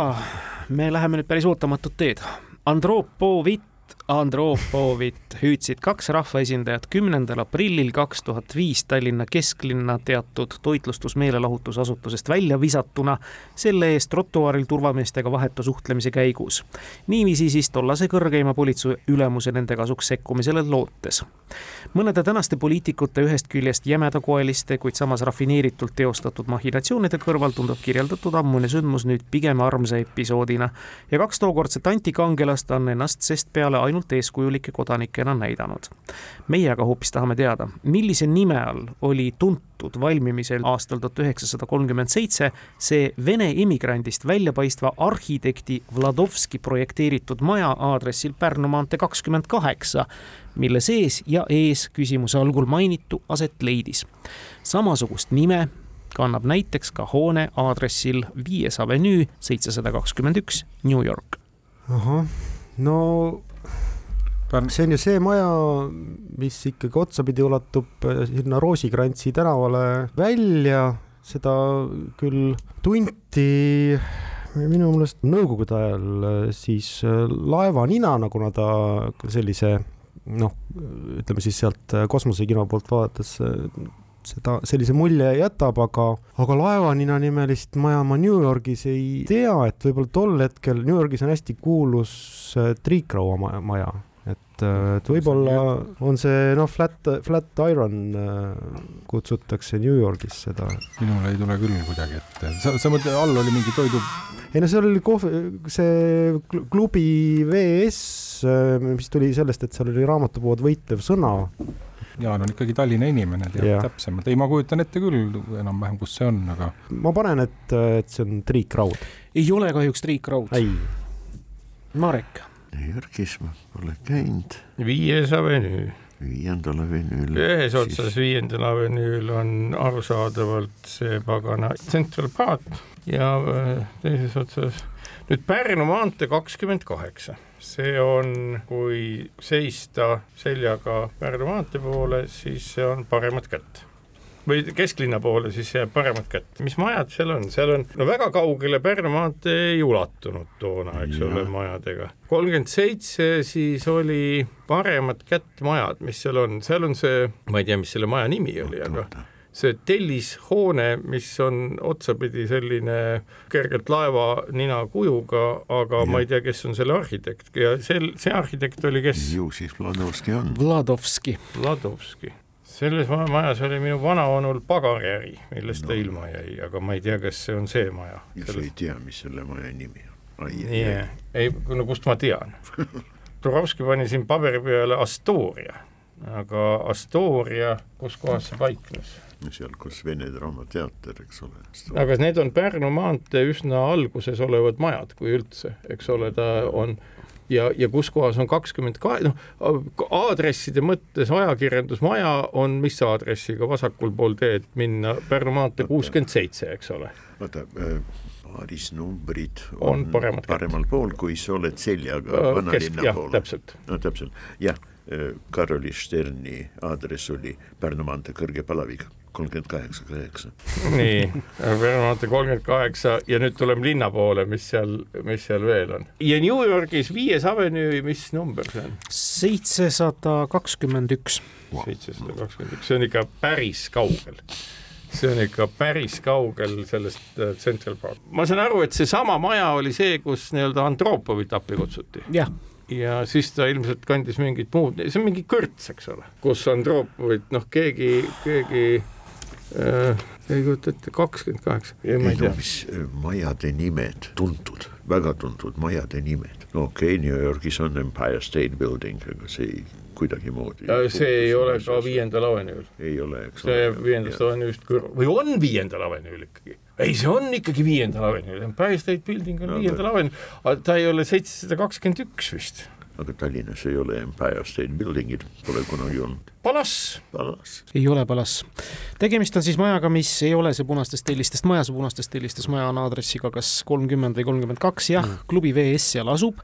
me läheme nüüd päris ootamatut teed. Andropovit Andropovit hüüdsid kaks rahvaesindajat kümnendal aprillil kaks tuhat viis Tallinna kesklinna teatud toitlustusmeelelahutusasutusest välja visatuna selle eest trotuaaril turvameestega vahetu suhtlemise käigus. niiviisi siis tollase kõrgeima politseiülemuse nende kasuks sekkumisele lootes. mõnede tänaste poliitikute ühest küljest jämedakoeliste, kuid samas rafineeritult teostatud mahhinatsioonide kõrval tundub kirjeldatud ammune sündmus nüüd pigem armsa episoodina ja kaks tookordset antikangelast on ennast sest peale ainult ainult eeskujulike kodanikena näidanud. meie aga hoopis tahame teada, millise nime all oli tuntud valmimisel aastal tuhat üheksasada kolmkümmend seitse see Vene immigrandist väljapaistva arhitekti Vladovski projekteeritud maja aadressil Pärnu maantee kakskümmend kaheksa, mille sees ja ees küsimuse algul mainitu aset leidis. samasugust nime kannab näiteks ka hoone aadressil Viies avenüü seitsesada kakskümmend üks, New York. ahah, no. See on ju see maja, mis ikkagi otsapidi ulatub äh, sinna Roosikrantsi tänavale välja, seda küll tunti minu meelest nõukogude ajal äh, siis äh, laevaninana, kuna ta sellise noh, ütleme siis sealt kosmosekino poolt vaadates seda, sellise mulje jätab, aga, aga laevanina nimelist maja ma New Yorgis ei tea, et võib-olla tol hetkel New Yorgis on hästi kuulus triikraua maja et, äh, et võib-olla on see noh, flat, flat iron äh, kutsutakse New Yorgis seda. minul ei tule küll kuidagi ette, sa, sa mõtled, all oli mingi toidu? ei no seal oli kohv, see klubi VS, äh, mis tuli sellest, et seal oli raamatupood Võitlev sõna Jaan on ikkagi Tallinna inimene, teab yeah. täpsemalt, ei, ma kujutan ette küll enam-vähem, kus see on, aga. ma panen, et, et see on Triik Raud. ei ole kahjuks Triik Raud. Marek New Yorgis ma pole käinud. viies avenüü. viiendal avenüül. ühes otsas siis... viiendal avenüül on arusaadavalt see pagana Central Park ja äh, teises otsas nüüd Pärnu maantee kakskümmend kaheksa, see on, kui seista seljaga Pärnu maantee poole, siis see on paremat kätt või kesklinna poole, siis jääb paremat kätte. mis majad seal on, seal on, no väga kaugele Pärnu maantee ei ulatunud toona, eks ja. ole, majadega. kolmkümmend seitse siis oli paremat kätt majad, mis seal on, seal on see, ma ei tea, mis selle maja nimi oli, aga see tellishoone, mis on otsapidi selline kergelt laevanina kujuga, aga ja. ma ei tea, kes on selle arhitekt ja sel, see arhitekt oli kes? ju siis Vladovski on. Vladovski. Vladovski. Selles majas oli minu vanavanul pagariäri, millest no. ta ilma jäi, aga ma ei tea, kas see on see maja. ja sa ei tea, mis selle maja nimi on? Yeah. ei, no kust ma tean [LAUGHS] Turovski pani siin paberi peale Astoria, aga Astoria, kus kohas see paiknes? seal, kus Vene Draamateater, eks ole. aga need on Pärnu maantee üsna alguses olevad majad, kui üldse, eks ole, ta on ja, ja kus kohas on kakskümmend kahe, noh, aadresside mõttes ajakirjandusmaja on mis aadressiga vasakul pool teed minna, Pärnu maantee kuuskümmend seitse, eks ole. vaata äh,, paarisnumbrid on, on paremal, paremal pool, kui sa oled seljaga äh, vanalinna poole. täpselt. no täpselt, jah, äh, Karoli Sterni aadress oli Pärnu maantee kõrge palavik kolmkümmend kaheksa, kaheksa. nii, Vermont kolmkümmend kaheksa ja nüüd tuleme linna poole, mis seal, mis seal veel on. ja New Yorgis viies avenüü, mis number see on? seitsesada kakskümmend üks. seitsesada kakskümmend üks, see on ikka päris kaugel see on ikka päris kaugel sellest äh, Central Park. ma saan aru, et seesama maja oli see, kus nii-öelda Andropovit appi kutsuti. jah ja siis ta ilmselt kandis mingit muud, see on mingi kõrts, eks ole, kus Andropovit, noh, keegi, keegi ei kujuta ette, kakskümmend kaheksa. ei no mis äh, majade nimed, tuntud, väga tuntud majade nimed, no okei okay,, New Yorgis on Empire State Building, aga see ei kuidagimoodi. see ei ole ka viiendal avenüül. ei ole, eks ole. see jääb viiendast avenüüst kõrva või on viiendal avenüül ikkagi? ei, see on ikkagi viiendal avenüül, Empire State Building on no, viiendal avenüül, aga ta ei ole seitsesada kakskümmend üks vist. aga Tallinnas ei ole Empire State Building'it, pole kunagi olnud Palass. Palass. ei ole Palass. tegemist on siis majaga, mis ei ole see punastest tellistest maja, see punastest tellistest maja on aadressiga kas kolmkümmend või kolmkümmend kaks, jah mm., klubi VS seal asub.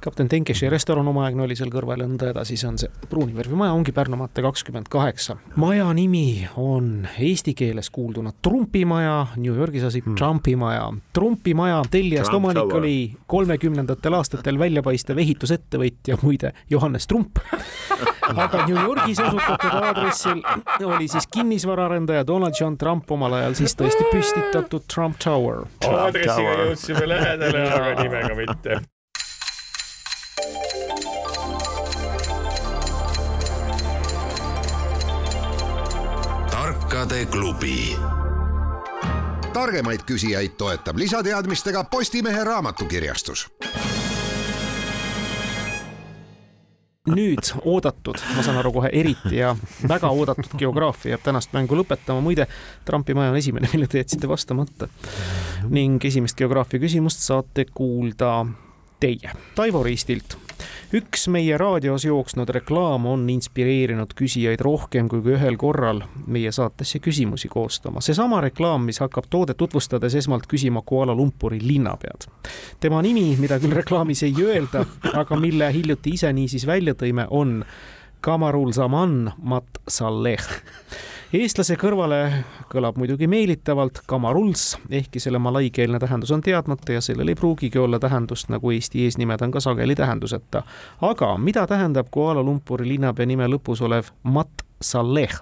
kapten Tenkeši restoran omaaegne oli seal kõrval ja nõnda edasi, see on see pruuni värvi maja, ongi Pärnu maantee kakskümmend kaheksa. maja nimi on eesti keeles kuulduna Trumpi maja, New Yorgis asub mm. Trumpi maja. Trumpi maja tellijast Trump omanik tower. oli kolmekümnendatel aastatel väljapaistev ehitusettevõtja, muide Johannes Trump [LAUGHS] aga New Yorgis asub kasutatud aadressil oli siis kinnisvaraarendaja Donald John Trump omal ajal siis tõesti püstitatud Trump Tower. aadressiga jõudsime lähedale, aga nimega mitte. tarkade klubi targemaid küsijaid toetab lisateadmistega Postimehe raamatukirjastus nüüd oodatud, ma saan aru kohe eriti ja väga oodatud geograafia jääb tänast mängu lõpetama, muide Trumpi maja on esimene, mille te jätsite vastamata. ning esimest geograafia küsimust saate kuulda teie, Taivo Riistilt üks meie raadios jooksnud reklaam on inspireerinud küsijaid rohkem kui ühel korral meie saatesse küsimusi koostama. seesama reklaam, mis hakkab toodet tutvustades esmalt küsima Kuala Lumpuri linnapead. tema nimi, mida küll reklaamis ei öelda, aga mille hiljuti ise niisiis välja tõime, on Kamarul Zaman Mat Saleh eestlase kõrvale kõlab muidugi meelitavalt kamaruls, ehkki selle malaikeelne tähendus on teadmata ja sellel ei pruugigi olla tähendust, nagu Eesti eesnimed on ka sageli tähenduseta. aga mida tähendab Kuala Lumpuri linnapea nime lõpus olev Mat Saleh?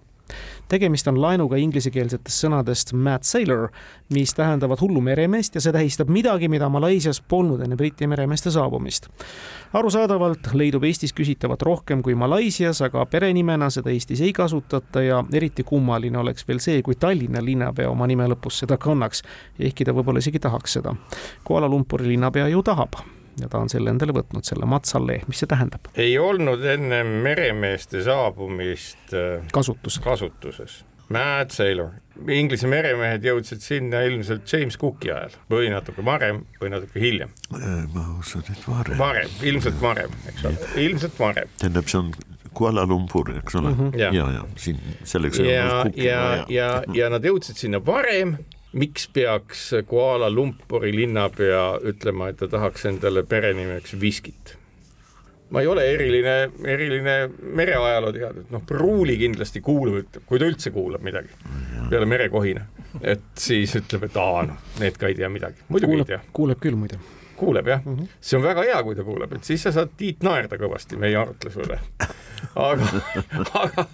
Tegemist on laenuga inglisekeelsetest sõnadest mad sailor, mis tähendavad hullu meremeest ja see tähistab midagi, mida Malaisias polnud enne Briti meremeeste saabumist. arusaadavalt leidub Eestis küsitavat rohkem kui Malaisias, aga perenimena seda Eestis ei kasutata ja eriti kummaline oleks veel see, kui Tallinna linnapea oma nime lõpus seda kannaks, ehkki ta võib-olla isegi tahaks seda. Kuala Lumpuri linnapea ju tahab ja ta on selle endale võtnud, selle matsalle, mis see tähendab? ei olnud enne meremeeste saabumist äh, kasutus. kasutuses. Mad Sailor, Inglise meremehed jõudsid sinna ilmselt James Cooki ajal või natuke varem või natuke hiljem. Äh, ma usun, et varem. varem, ilmselt varem, eks ole, ilmselt varem. tähendab, see on Kuala Lumpur, eks ole mm, -hmm. ja, ja, ja siin selleks. ja, ja, ja, ja, ja nad jõudsid sinna varem miks peaks Kuala Lumpuri linnapea ütlema, et ta tahaks endale perenimeks viskit? ma ei ole eriline, eriline mereajaloo teadja, noh, Pruuli kindlasti kuulab, kui ta üldse kuulab midagi peale merekohina, et siis ütleb, et aa, noh, need ka ei tea midagi, muidugi kuuleb, ei tea. kuuleb küll muide. kuuleb jah mm, -hmm. see on väga hea, kui ta kuuleb, et siis sa saad Tiit naerda kõvasti meie arutluse üle. aga, aga,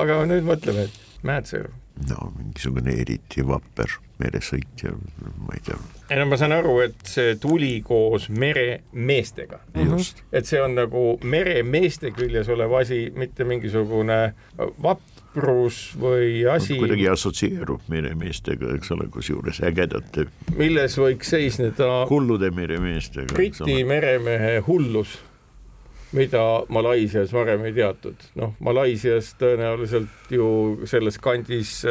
aga nüüd mõtleme, et Sailor. no mingisugune eriti vapper meresõitja, ma ei tea. ei no ma saan aru, et see tuli koos meremeestega. just. et see on nagu meremeeste küljes olev asi, mitte mingisugune vaprus või asi. kuidagi assotsieerub meremeestega, eks ole, kusjuures ägedate. milles võiks seisneda hullude meremeestega. Briti meremehe hullus mida Malaisias varem ei teatud. noh, Malaisias tõenäoliselt ju selles kandis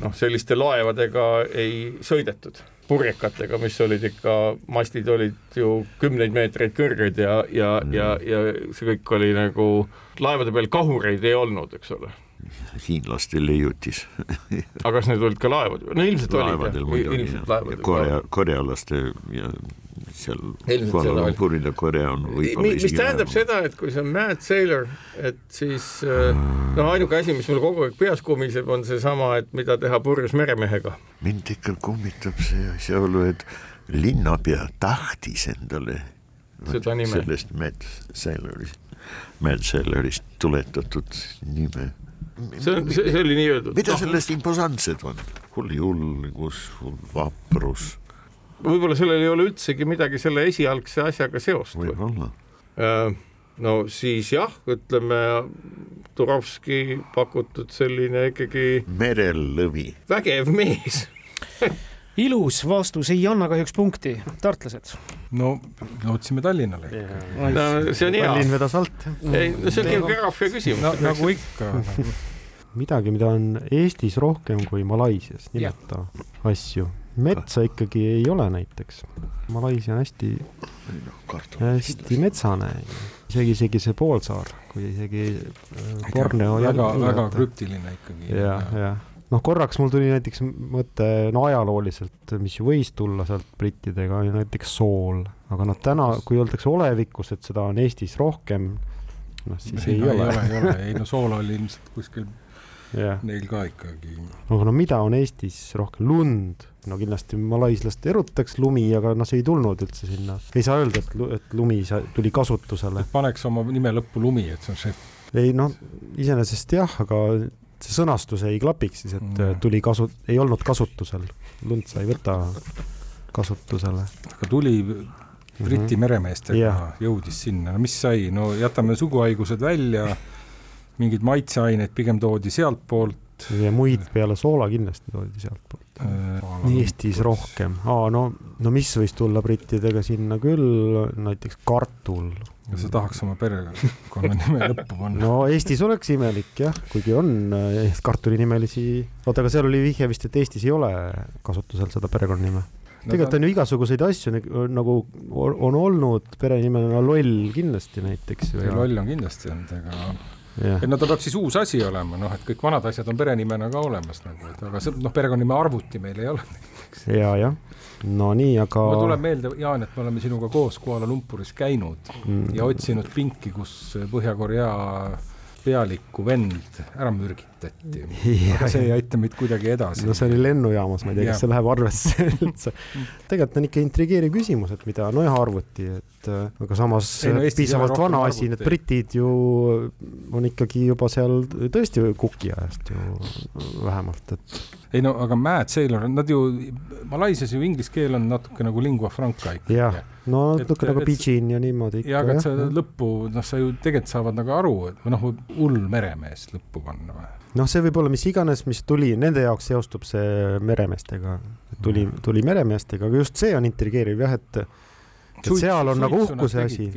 noh, selliste laevadega ei sõidetud, purjekatega, mis olid ikka, mastid olid ju kümneid meetreid kõrged ja, ja mm., ja, ja see kõik oli nagu, laevade peal kahureid ei olnud, eks ole hiinlastel leiutis [LAUGHS] aga kas need olid ka laevad? no ilmselt olid jah, ilmselt laevadel. Korea, korealaste ja seal Kuala Lumpurid ja Korea on võib-olla mis tähendab laevad. seda, et kui see on Mad Sailor, et siis äh, noh, ainuke asi, mis mul kogu aeg peas kumiseb, on seesama, et mida teha purjus meremehega. mind ikka kummitab see asjaolu, et linnapea tahtis endale seda nime. sellest Mad Sailorist, Mad Sailorist tuletatud nime see on, see, see oli nii-öelda. mida sellest imposantset on? hull julgus, hull vaprus. võib-olla sellel ei ole üldsegi midagi selle esialgse asjaga seost. võib-olla. Äh, no siis jah, ütleme Turovski pakutud selline ikkagi. merellõvi. vägev mees [LAUGHS] ilus vastus, ei anna kahjuks punkti, tartlased. no lootsime Tallinnale ikka. no see on hea. Tallinn vedas alt. ei, no see on geograafia küsimus no,. nagu ikka midagi, mida on Eestis rohkem kui Malaisias, nimeta ja. asju. metsa ikkagi ei ole näiteks. Malaisia on hästi, hästi metsane, isegi, isegi see poolsaar, kui isegi äh, Borneo. väga, väga krüptiline ikkagi. jah, jah noh, korraks mul tuli näiteks mõte, no ajalooliselt, mis ju võis tulla sealt brittidega, oli näiteks sool, aga noh, täna, kui öeldakse olevikus, et seda on Eestis rohkem, noh siis ei, ei no, ole. ei ole, ei ole, ei no sool oli ilmselt kuskil yeah. neil ka ikkagi. aga no mida on Eestis rohkem, lund, no kindlasti malaislast erutaks lumi, aga noh, see ei tulnud üldse sinna, ei saa öelda, et, et lumi tuli kasutusele. paneks oma nime lõppu lumi, et see on šef. ei noh, iseenesest jah, aga see sõnastus ei klapiks siis, et mm. tuli kasu, ei olnud kasutusel, lund sa ei võta kasutusele. aga tuli Briti mm -hmm. meremeestega yeah. jõudis sinna, no mis sai, no jätame suguhaigused välja, mingeid maitseaineid pigem toodi sealtpoolt. ja muid peale soola kindlasti toodi sealtpoolt äh,. Eestis rohkem, aa no, no mis võis tulla brittidega sinna küll, näiteks kartul kas sa tahaks oma perekonna nime [LAUGHS] lõppu panna? no Eestis oleks imelik jah, kuigi on eh, kartulinimelisi, oota, aga seal oli vihje vist, et Eestis ei ole kasutusel seda perekonnanime no,. tegelikult on ju igasuguseid asju nagu on olnud perenimena loll kindlasti näiteks. loll on kindlasti olnud, aga. Et no ta peab siis uus asi olema, noh, et kõik vanad asjad on perenimena ka olemas nagu, et aga see noh, perekonnanime arvuti meil ei ole näiteks. ja, jah no nii, aga. mul tuleb meelde, Jaan, et me oleme sinuga koos Kuala Lumpuris käinud mm. ja otsinud pinki, kus Põhja-Korea pealiku vend ära mürgitati. aga see ei aita meid kuidagi edasi. no see oli lennujaamas, ma ei tea, kas see läheb arvesse [LAUGHS] üldse. tegelikult on ikka intrigeeriv küsimus, et mida nojah arvuti, et aga samas ei, no, piisavalt vana asi, need britid ju on ikkagi juba seal tõesti kuki ajast ju vähemalt, et ei no aga Mad Sailor, nad ju, Malaisias ju inglise keel on natuke nagu lingua franca ikkagi. jah, no natuke nagu pidžin ja niimoodi ikka. ja, aga et sa lõppu, noh, sa ju tegelikult saavad nagu aru, et või noh, hull meremees lõppu panna või? noh, see võib olla mis iganes, mis tuli, nende jaoks seostub see meremeestega, tuli, tuli meremeestega, aga just see on intrigeeriv jah, et, et suits, seal on nagu uhkuse asi.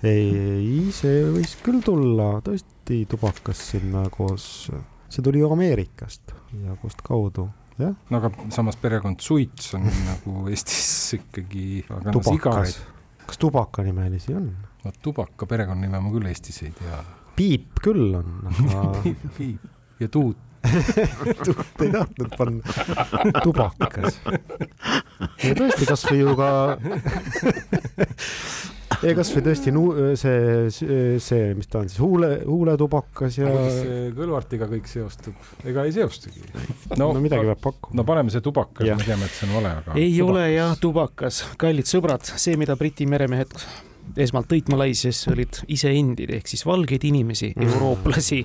ei, see võis küll tulla tõesti tubakas sinna koos see tuli ju Ameerikast ja kust kaudu, jah. no aga samas perekond Suits on [LAUGHS] nagu Eestis ikkagi tubakas. kas tubakanimelisi on? no tubaka perekonnanime ma küll Eestis ei tea. Piip küll on, aga [LAUGHS] piip, ja Tuut [LAUGHS] tuut ei tahtnud panna, tubakas. ja tõesti, kasvõi ju ka kasvõi tõesti nu- see, see, mis ta on siis huule, huuletubakas ja. Kõlvartiga kõik seostub, ega ei seostugi. no, no midagi peab pakkuma. no paneme see tubakas, me teame, et see on vale, aga. ei tubakas. ole jah, tubakas, kallid sõbrad, see, mida Briti meremehed esmalt tõid Malaisias, olid iseendid ehk siis valgeid inimesi, mm. eurooplasi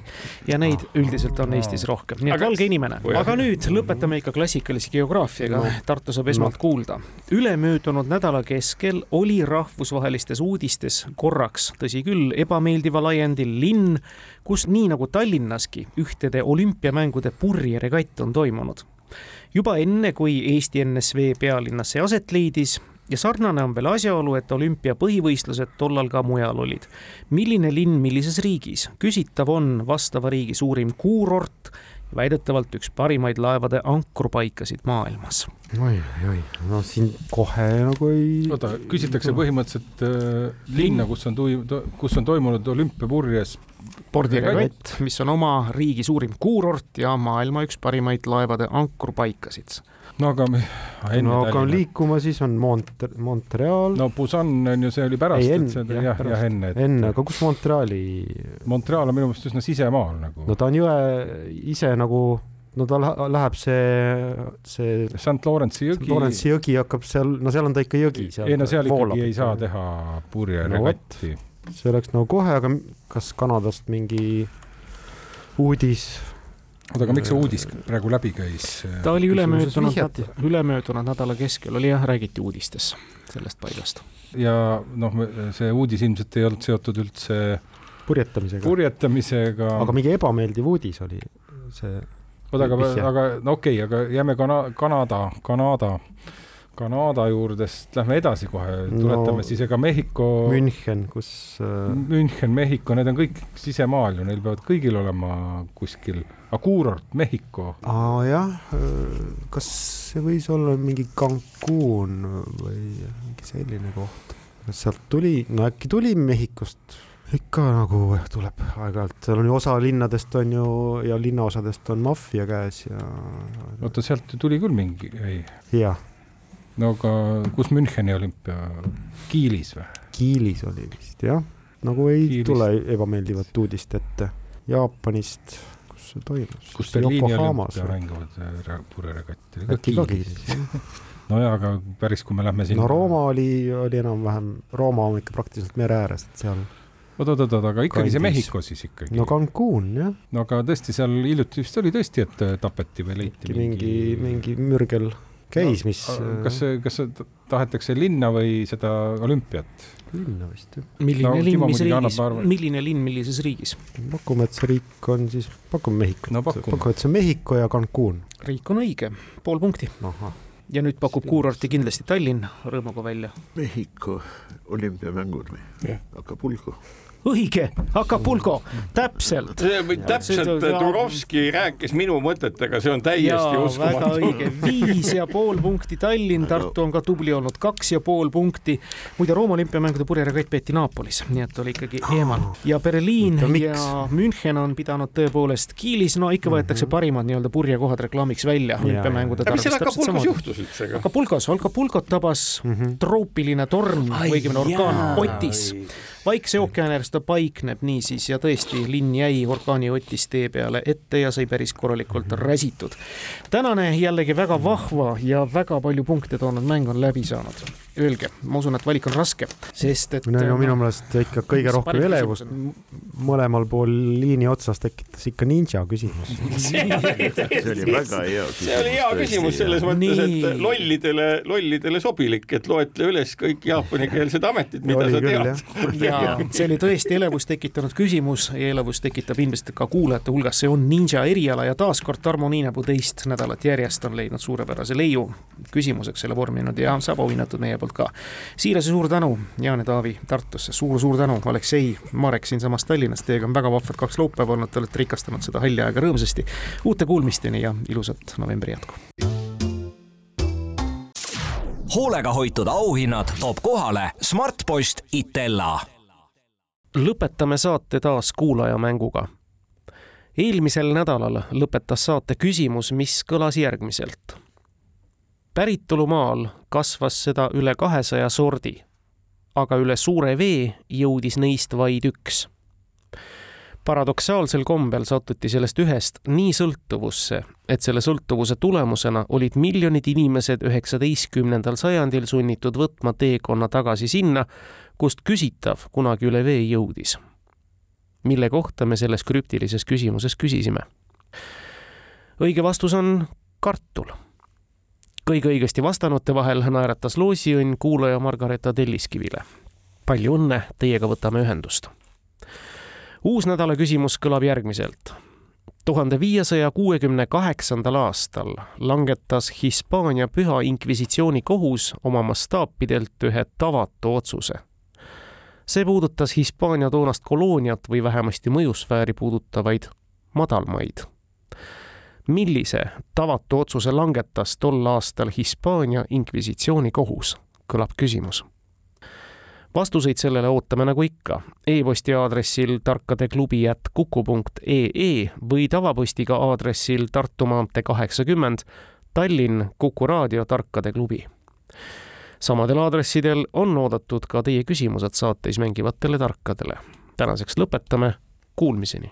ja neid üldiselt on Eestis rohkem, nii et aga, valge inimene. aga nüüd lõpetame ikka klassikalise geograafiaga, Tartu saab esmalt no. kuulda. ülemöödunud nädala keskel oli rahvusvahelistes uudistes korraks, tõsi küll, ebameeldival ajendil linn, kus nii nagu Tallinnaski ühtede olümpiamängude purjeregatt on toimunud juba enne, kui Eesti NSV pealinnas see aset leidis, ja sarnane on veel asjaolu, et olümpia põhivõistlused tollal ka mujal olid. milline linn millises riigis? küsitav on vastava riigi suurim kuurort ja väidetavalt üks parimaid laevade ankrpaikasid maailmas oi, oi, no siin kohe nagu ei. oota, küsitakse põhimõtteliselt äh, linna, kus on tui-, kus on toimunud olümpiapurjes spordiregott, mis on oma riigi suurim kuurort ja maailma üks parimaid laevade ankrpaikasid no aga me enne no aga liikuma siis on Mont-, Montreal. no Busan on ju, see oli pärast, et see jah, jah, jah, enne et.... enne, aga kus Montreali? Montreal on minu meelest üsna sisemaal nagu. no ta on jõe ise nagu no ta läheb see, see. St Lawrence'i jõgi. Lawrence'i jõgi hakkab seal, no seal on ta ikka jõgi. ei no seal ikkagi ei saa teha purjeregatti no,. see oleks nagu kohe, aga kas Kanadast mingi uudis oota, aga miks see uudis praegu läbi käis? ta oli ülemöödunud, ülemöödunud nädala keskel oli jah, räägiti uudistes sellest paigast. ja noh, see uudis ilmselt ei olnud seotud üldse purjetamisega. purjetamisega. aga mingi ebameeldiv uudis oli see. oota, aga, aga no okei okay,, aga jääme Kana-, Kanada, Kanada Kanada juurdest lähme edasi kohe, tuletame no, siis ega Mehhiko. München, kus äh.... München, Mehhiko, need on kõik sisemaal ju, neil peavad kõigil olema kuskil, aga kuurort, Mehhiko. aa jah, kas see võis olla mingi Cancun või mingi selline koht? sealt tuli, no äkki tuli Mehhikost ikka nagu tuleb aeg-ajalt, seal on ju osa linnadest on ju ja linnaosadest on maffia käes ja. oota, sealt tuli küll mingi, ei? jah no aga kus Müncheni olümpia, Kiilis või? Kiilis oli vist jah, nagu ei Kiilis. tule ebameeldivat uudist ette. Jaapanist, kus see toimus? kus Berliini olümpia mängivad äh, purjeregatti? äkki ka Kiilis nojah, [LAUGHS] aga päris, kui me lähme sinna. no Rooma oli, oli enam-vähem, Rooma on ikka praktiliselt mere ääres, et seal oot-oot-oot, aga ikkagi Kandis. see Mehhiko siis ikkagi? no Cancun, jah. no aga tõesti, seal hiljuti vist oli tõesti, et tapeti või leiti mingi, mingi, mingi mürgel käis, mis no,. kas see, kas see tahetakse linna või seda olümpiat? linna vist jah. milline no, linn, mis riigis, milline linn millises riigis? pakume, et see riik on siis, pakume Mehhikut no,. pakume, et see on Mehhiko ja Cancun. riik on õige, pool punkti. ja nüüd pakub kuurorti kindlasti Tallinn rõõmuga välja. Mehhiko olümpiamängud või? Acapulco õige, Acapulco, täpselt. täpselt, Turovski rääkis minu mõtetega, see on täiesti uskumatu. väga õige, viis ja pool punkti Tallinn, Tartu on ka tubli olnud, kaks ja pool punkti. muide, Rooma olümpiamängude purjeregott peeti Naapolis, nii et oli ikkagi eemal ja Berliin ja München on pidanud tõepoolest Kiilis, no ikka võetakse mhm. parimad nii-öelda purjekohad reklaamiks välja olümpiamängude tarvis. mis seal Acapulcos juhtus üldse? Acapulcos, Acapulcot tabas mm -hmm. troopiline torm, õigemini orkaan Otis Vaikse ookeani ääres ta paikneb niisiis ja tõesti, linn jäi orkaaniotist tee peale ette ja sai päris korralikult mhm. räsitud. tänane jällegi väga vahva ja väga palju punkte toonud mäng on läbi saanud. Öelge, ma usun, et valik on raske, sest et. no, minu meelest ikka [LAUGHS] kõige rohkem elevust mõlemal pool liini otsas tekitas ikka ninja küsimus. [LAUGHS] [LAUGHS] See oli väga hea küsimus. see oli hea küsimus selles mõttes, et lollidele, lollidele sobilik, et loetle üles kõik jaapanikeelsed ametid, mida sa tead. ja see oli tõesti elevust tekitanud küsimus ja elevust tekitab ilmselt ka kuulajate hulgas, see on ninja eriala ja taaskord Tarmo Niinepuu teist nädalat järjest on leidnud suurepärase leiu. Küsimuseks selle vorminud ja saab auhinnatud meie poolt ka. siiras ja suur tänu, Jaan ja Taavi Tartusse suur,, suur-suur tänu, Aleksei, Marek siinsamas Tallinnas, teiega on väga vahvad kaks laupäeva olnud, te olete rikastanud seda halli aega rõõmsasti. uute kuulmisteni ja ilusat novembri jätku hoolega hoitud auhinnad toob kohale Smartpost Itella lõpetame saate taas kuulajamänguga. eelmisel nädalal lõpetas saate küsimus, mis kõlas järgmiselt. Päritolumaal kasvas seda üle kahesaja sordi. aga üle suure vee jõudis neist vaid üks. paradoksaalsel kombel satuti sellest ühest nii sõltuvusse, et selle sõltuvuse tulemusena olid miljonid inimesed üheksateistkümnendal sajandil sunnitud võtma teekonna tagasi sinna, kust küsitav kunagi üle vee jõudis. mille kohta me selles krüptilises küsimuses küsisime? õige vastus on kartul kõige õigesti vastanute vahel naeratas loosiõnn kuulaja Margareeta Telliskivile. palju õnne, teiega võtame ühendust. uus nädala küsimus kõlab järgmiselt. tuhande viiesaja kuuekümne kaheksandal aastal langetas Hispaania püha inkvisitsiooni kohus oma mastaapidelt ühe tavatu otsuse. see puudutas Hispaania toonast kolooniat või vähemasti mõjusfääri puudutavaid madalmaid millise tavatu otsuse langetas tol aastal Hispaania inkvisitsioonikohus, kõlab küsimus. vastuseid sellele ootame nagu ikka. E-posti aadressil tarkadeklubi at kuku punkt ee või tavapostiga aadressil Tartu maantee kaheksakümmend, Tallinn, Kuku raadio Tarkade klubi samadel aadressidel on oodatud ka teie küsimused saates mängivatele tarkadele. tänaseks lõpetame, kuulmiseni